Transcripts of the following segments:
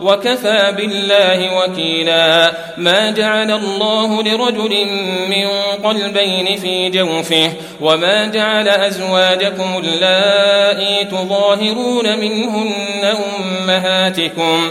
وكفى بالله وكيلا. ما جعل الله لرجل من قلبين في جوفه وما جعل أزواجكم اللائي تظاهرون منهن أمهاتكم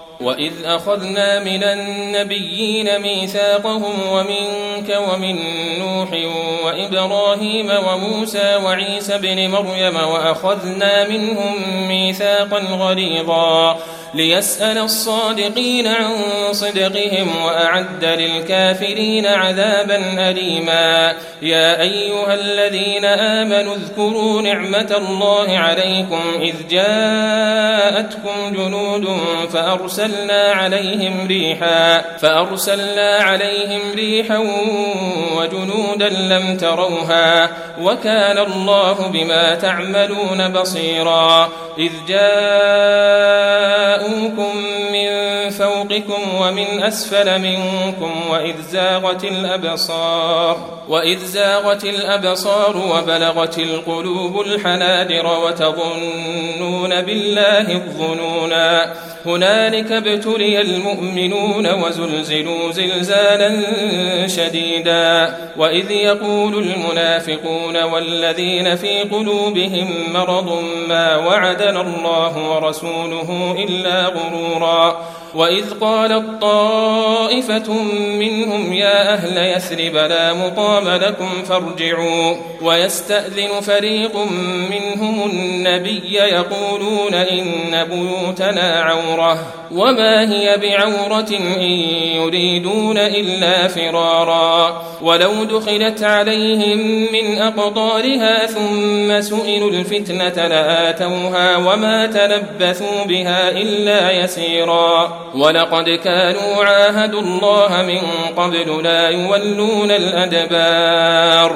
وإذ أخذنا من النبيين ميثاقهم ومنك ومن نوح وإبراهيم وموسى وعيسى بن مريم وأخذنا منهم ميثاقا غليظا ليسأل الصادقين عن صدقهم وأعد للكافرين عذابا أليما. يا أيها الذين آمنوا اذكروا نعمة الله عليكم إذ جاءتكم جنود فأرسلنا عليهم ريحا فأرسلنا عليهم ريحا وجنودا لم تروها وكان الله بما تعملون بصيرا. إذ جاءوكم من فوقكم ومن أسفل منكم وإذ زاغت الأبصار وإذ زاغت الأبصار وبلغت القلوب الحناجر وتظنون بالله الظنونا هنالك ابتلي المؤمنون وزلزلوا زلزالا شديدا وإذ يقول المنافقون والذين في قلوبهم مرض ما وعدنا الله ورسوله إلا غرورا. وإذ قالت طائفة منهم يا أهل يثرب لا مقام لكم فارجعوا. ويستأذن فريق منهم النبي يقولون إن بيوتنا عورة. وما هي بعورة إن يريدون إلا فرارا ولو دخلت عليهم من أقطارها ثم سئلوا الفتنة لآتوها وما تلبثوا بها إلا يسيرا ولقد كانوا عاهدوا الله من قبل لا يولون الأدبار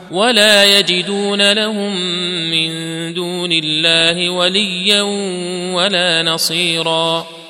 ولا يجدون لهم من دون الله وليا ولا نصيرا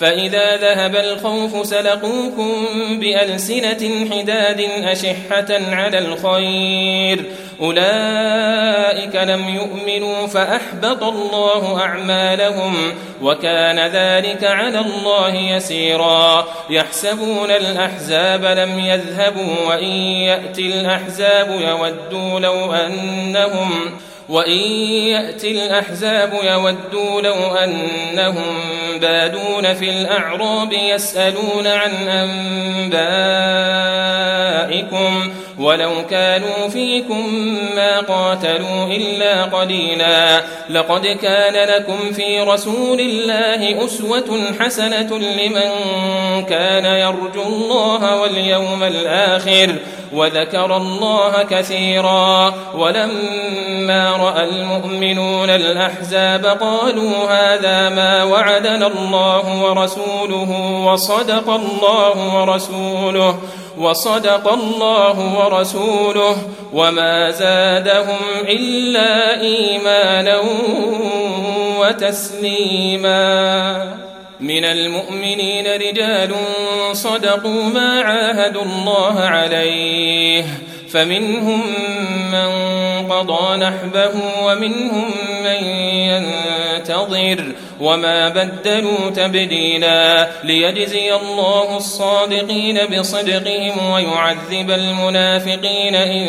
فإذا ذهب الخوف سلقوكم بألسنة حداد أشحة على الخير. أولئك لم يؤمنوا فأحبط الله أعمالهم وكان ذلك على الله يسيرا. يحسبون الأحزاب لم يذهبوا وإن يأتي الأحزاب يودوا لو أنهم وإن يأتي الأحزاب يودوا لو أنهم بادون في الأعراب يسألون عن أنبائكم ولو كانوا فيكم ما قاتلوا إلا قليلا لقد كان لكم في رسول الله أسوة حسنة لمن كان يرجو الله واليوم الآخر وذكر الله كثيرا ولما رأى المؤمنون الأحزاب قالوا هذا ما وعدنا الله ورسوله وصدق الله ورسوله وصدق الله ورسوله وما زادهم إلا إيمانا وتسليما. من المؤمنين رجال صدقوا ما عاهدوا الله عليه فمنهم من قضى نحبه ومنهم من ينتظر وما بدلوا تبديلا ليجزي الله الصادقين بصدقهم ويعذب المنافقين إن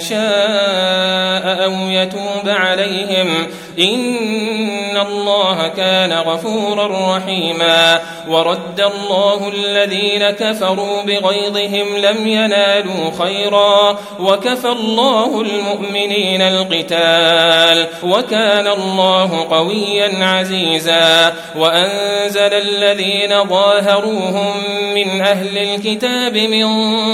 شاء أو يتوب عليهم إن الله كان غفورا رحيما ورد الله الذين كفروا بغيظهم لم ينالوا خيرا وكفى الله المؤمنين القتال وكان الله قويا عزيزا وأنزل الذين ظاهروهم من أهل الكتاب من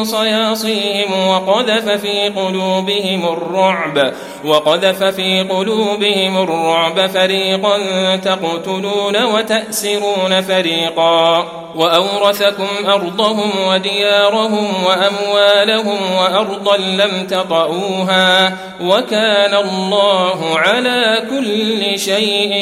صياصيهم وقذف في قلوبهم الرعب وقذف في قلوبهم الرعب فريقا تقتلون وتأسرون فريقا وأورثكم أرضهم وديارهم وأموالهم وأرضا لم تطئوها وكان الله على كل شيء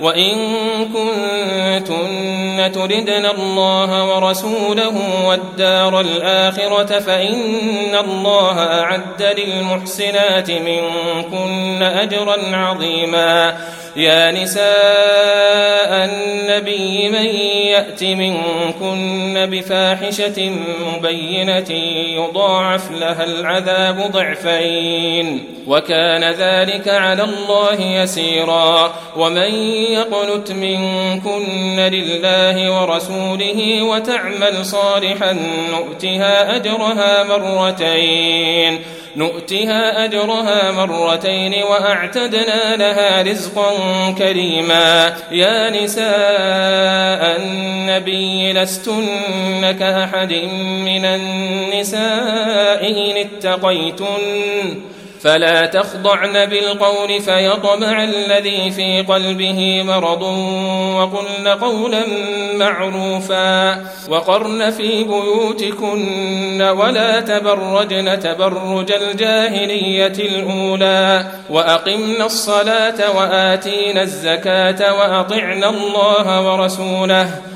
وإن كنتن تردن الله ورسوله والدار الآخرة فإن الله أعد للمحسنات منكن أجرا عظيما. يا نساء النبي من يأت منكن بفاحشة مبينة يضاعف لها العذاب ضعفين. وكان ذلك على الله يسيرا. ومن يقنت منكن لله ورسوله وتعمل صالحا نؤتها أجرها مرتين نؤتها أجرها مرتين وأعتدنا لها رزقا كريما. يا نساء النبي لستن كأحد من النساء إن اتقيتن. فلا تخضعن بالقول فيطمع الذي في قلبه مرض وقلن قولا معروفا وقرن في بيوتكن ولا تبرجن تبرج الجاهلية الأولى وأقمن الصلاة وآتينا الزكاة وأطعنا الله ورسوله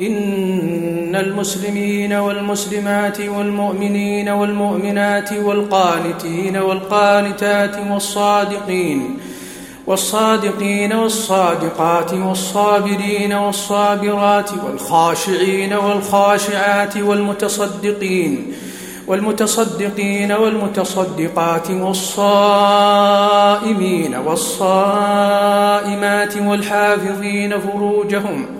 إن المسلمين والمسلمات والمؤمنين والمؤمنات والقانتين والقانتات والصادقين والصادقين والصادقات والصابرين والصابرات والخاشعين والخاشعات والمتصدقين والمتصدقين والمتصدقات والصائمين والصائمات والحافظين فروجهم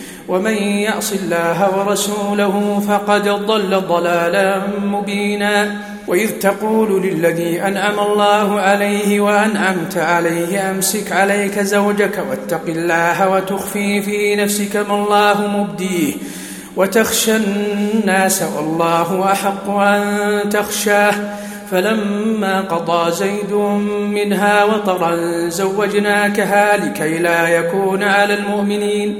ومن يعص الله ورسوله فقد ضل ضلالا مبينا. وإذ تقول للذي أنعم الله عليه وأنعمت عليه أمسك عليك زوجك واتق الله وتخفي في نفسك ما الله مبديه. وتخشى الناس والله أحق أن تخشاه. فلما قضى زيد منها وطرا زوجناكها لكي لا يكون على المؤمنين.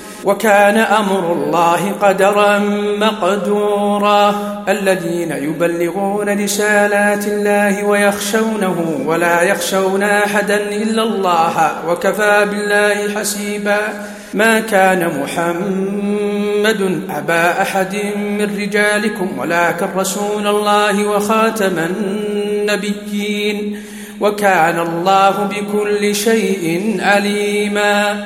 وكان أمر الله قدرا مقدورا. الذين يبلغون رسالات الله ويخشونه ولا يخشون أحدا إلا الله وكفى بالله حسيبا. ما كان محمد أبا أحد من رجالكم ولكن رسول الله وخاتم النبيين. وكان الله بكل شيء عليما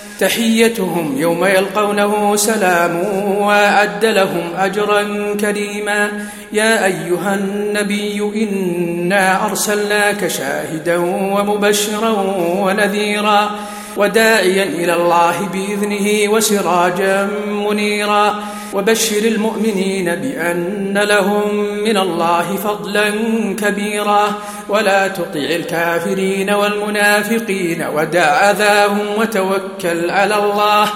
تحيتهم يوم يلقونه سلام وأعد لهم أجرا كريما. يا أيها النبي إنا أرسلناك شاهدا ومبشرا ونذيرا وداعيا إلى الله بإذنه وسراجا منيرا. وبشر المؤمنين بأن لهم من الله فضلا كبيرا. ولا تطع الكافرين والمنافقين ودع أذاهم وتوكل على الله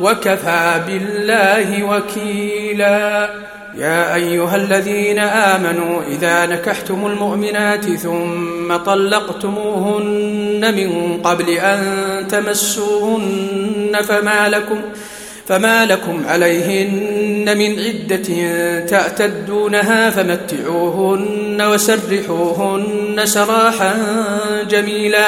وكفى بالله وكيلا. يا أيها الذين آمنوا إذا نكحتم المؤمنات ثم طلقتموهن من قبل أن تمسوهن فما لكم فما لكم عليهن من عدة تعتدونها فمتعوهن وسرحوهن سراحا جميلا.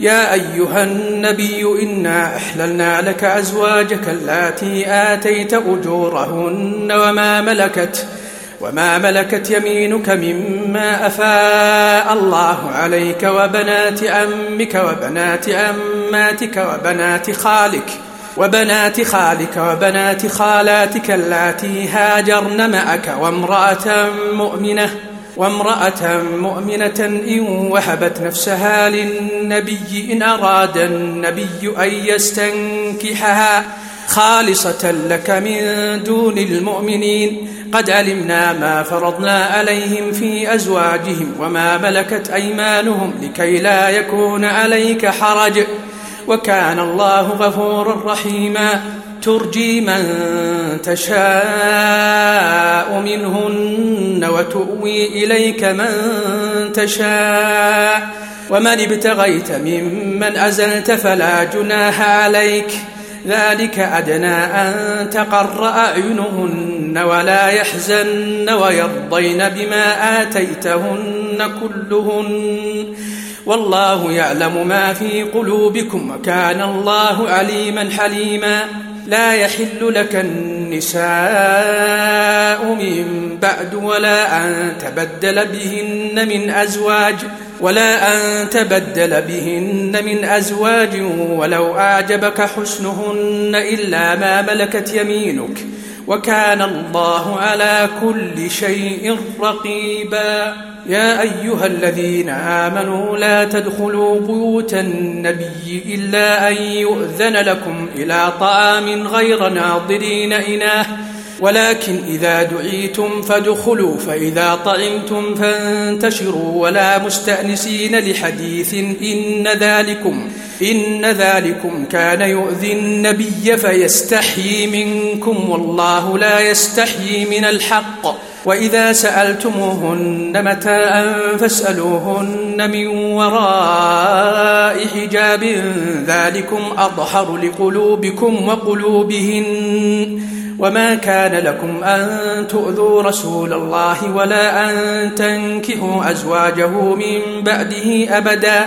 يا أيها النبي إنا أحللنا لك أزواجك اللاتي آتيت أجورهن وما ملكت وما ملكت يمينك مما أفاء الله عليك وبنات عمك وبنات عماتك وبنات خالك. وبنات خالك وبنات خالاتك اللاتي هاجرن معك وامرأة مؤمنة وامرأة مؤمنة إن وهبت نفسها للنبي إن أراد النبي أن يستنكحها. خالصة لك من دون المؤمنين قد علمنا ما فرضنا عليهم في أزواجهم وما ملكت أيمانهم لكي لا يكون عليك حرج. وكان الله غفورا رحيما. ترجي من تشاء منهن وتؤوي إليك من تشاء. ومن ابتغيت ممن أزلت فلا جناح عليك. ذلك أدنى أن تقر أعينهن ولا يحزن ويرضين بما آتيتهن كلهن. والله يعلم ما في قلوبكم وكان الله عليما حليما. لا يحل لك النساء من بعد ولا أن تبدل بهن من أزواج ولا أن تبدل بهن من أزواج ولو أعجبك حسنهن إلا ما ملكت يمينك. وكان الله على كل شيء رقيبا. يا أيها الذين آمنوا لا تدخلوا بيوت النبي إلا أن يؤذن لكم إلى طعام غير ناظرين إناه ولكن إذا دعيتم فادخلوا فإذا طعمتم فانتشروا ولا مستأنسين لحديث إن ذلكم إن ذلكم كان يؤذي النبي فيستحيي منكم والله لا يستحيي من الحق. وإذا سألتموهن متاء فاسألوهن من وراء حجاب ذلكم أظهر لقلوبكم وقلوبهن وما كان لكم أن تؤذوا رسول الله ولا أن تنكحوا أزواجه من بعده أبداً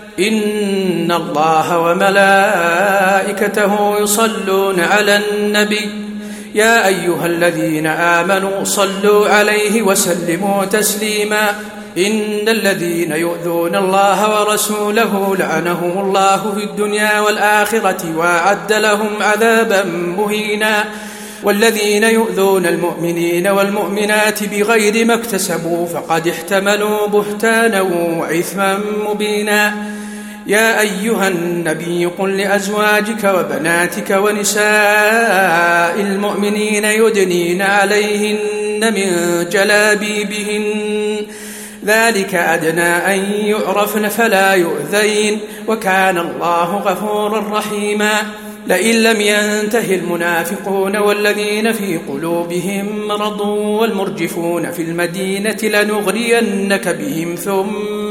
إن الله وملائكته يصلون على النبي. يا أيها الذين آمنوا صلوا عليه وسلموا تسليما. إن الذين يؤذون الله ورسوله لعنهم الله في الدنيا والآخرة وأعد لهم عذابا مهينا. والذين يؤذون المؤمنين والمؤمنات بغير ما اكتسبوا فقد احتملوا بهتانا وإثما مبينا. يا أيها النبي قل لأزواجك وبناتك ونساء المؤمنين يدنين عليهن من جلابيبهن. ذلك أدنى أن يعرفن فلا يؤذين. وكان الله غفورا رحيما. لئن لم ينته المنافقون والذين في قلوبهم مرض والمرجفون في المدينة لنغرينك بهم ثم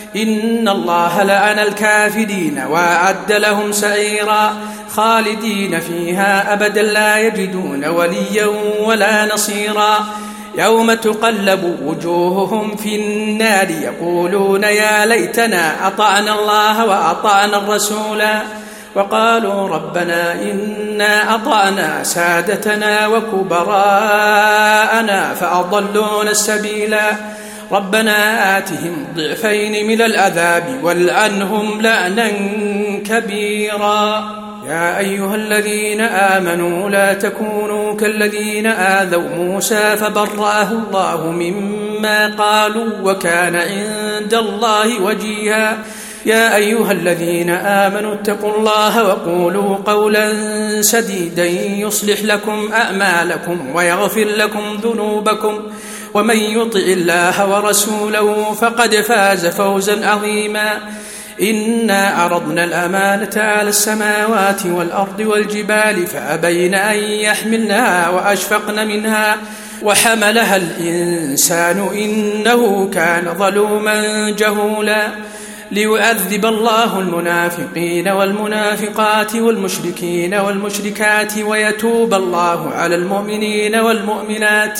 إن الله لعن الكافرين وأعد لهم سعيرا خالدين فيها أبدا لا يجدون وليا ولا نصيرا يوم تقلب وجوههم في النار يقولون يا ليتنا أطعنا الله وأطعنا الرسولا وقالوا ربنا إنا أطعنا سادتنا وكبراءنا فأضلونا السبيلا ربنا آتهم ضعفين من العذاب والعنهم لعنا كبيرا. يا أيها الذين آمنوا لا تكونوا كالذين آذوا موسى فبرأه الله مما قالوا وكان عند الله وجيها. يا أيها الذين آمنوا اتقوا الله وقولوا قولا سديدا يصلح لكم أعمالكم ويغفر لكم ذنوبكم. ومن يطع الله ورسوله فقد فاز فوزا عظيما. إنا عرضنا الأمانة على السماوات والأرض والجبال فأبين أن يحملنها وأشفقن منها وحملها الإنسان إنه كان ظلوما جهولا. ليعذب الله المنافقين والمنافقات والمشركين والمشركات ويتوب الله على المؤمنين والمؤمنات.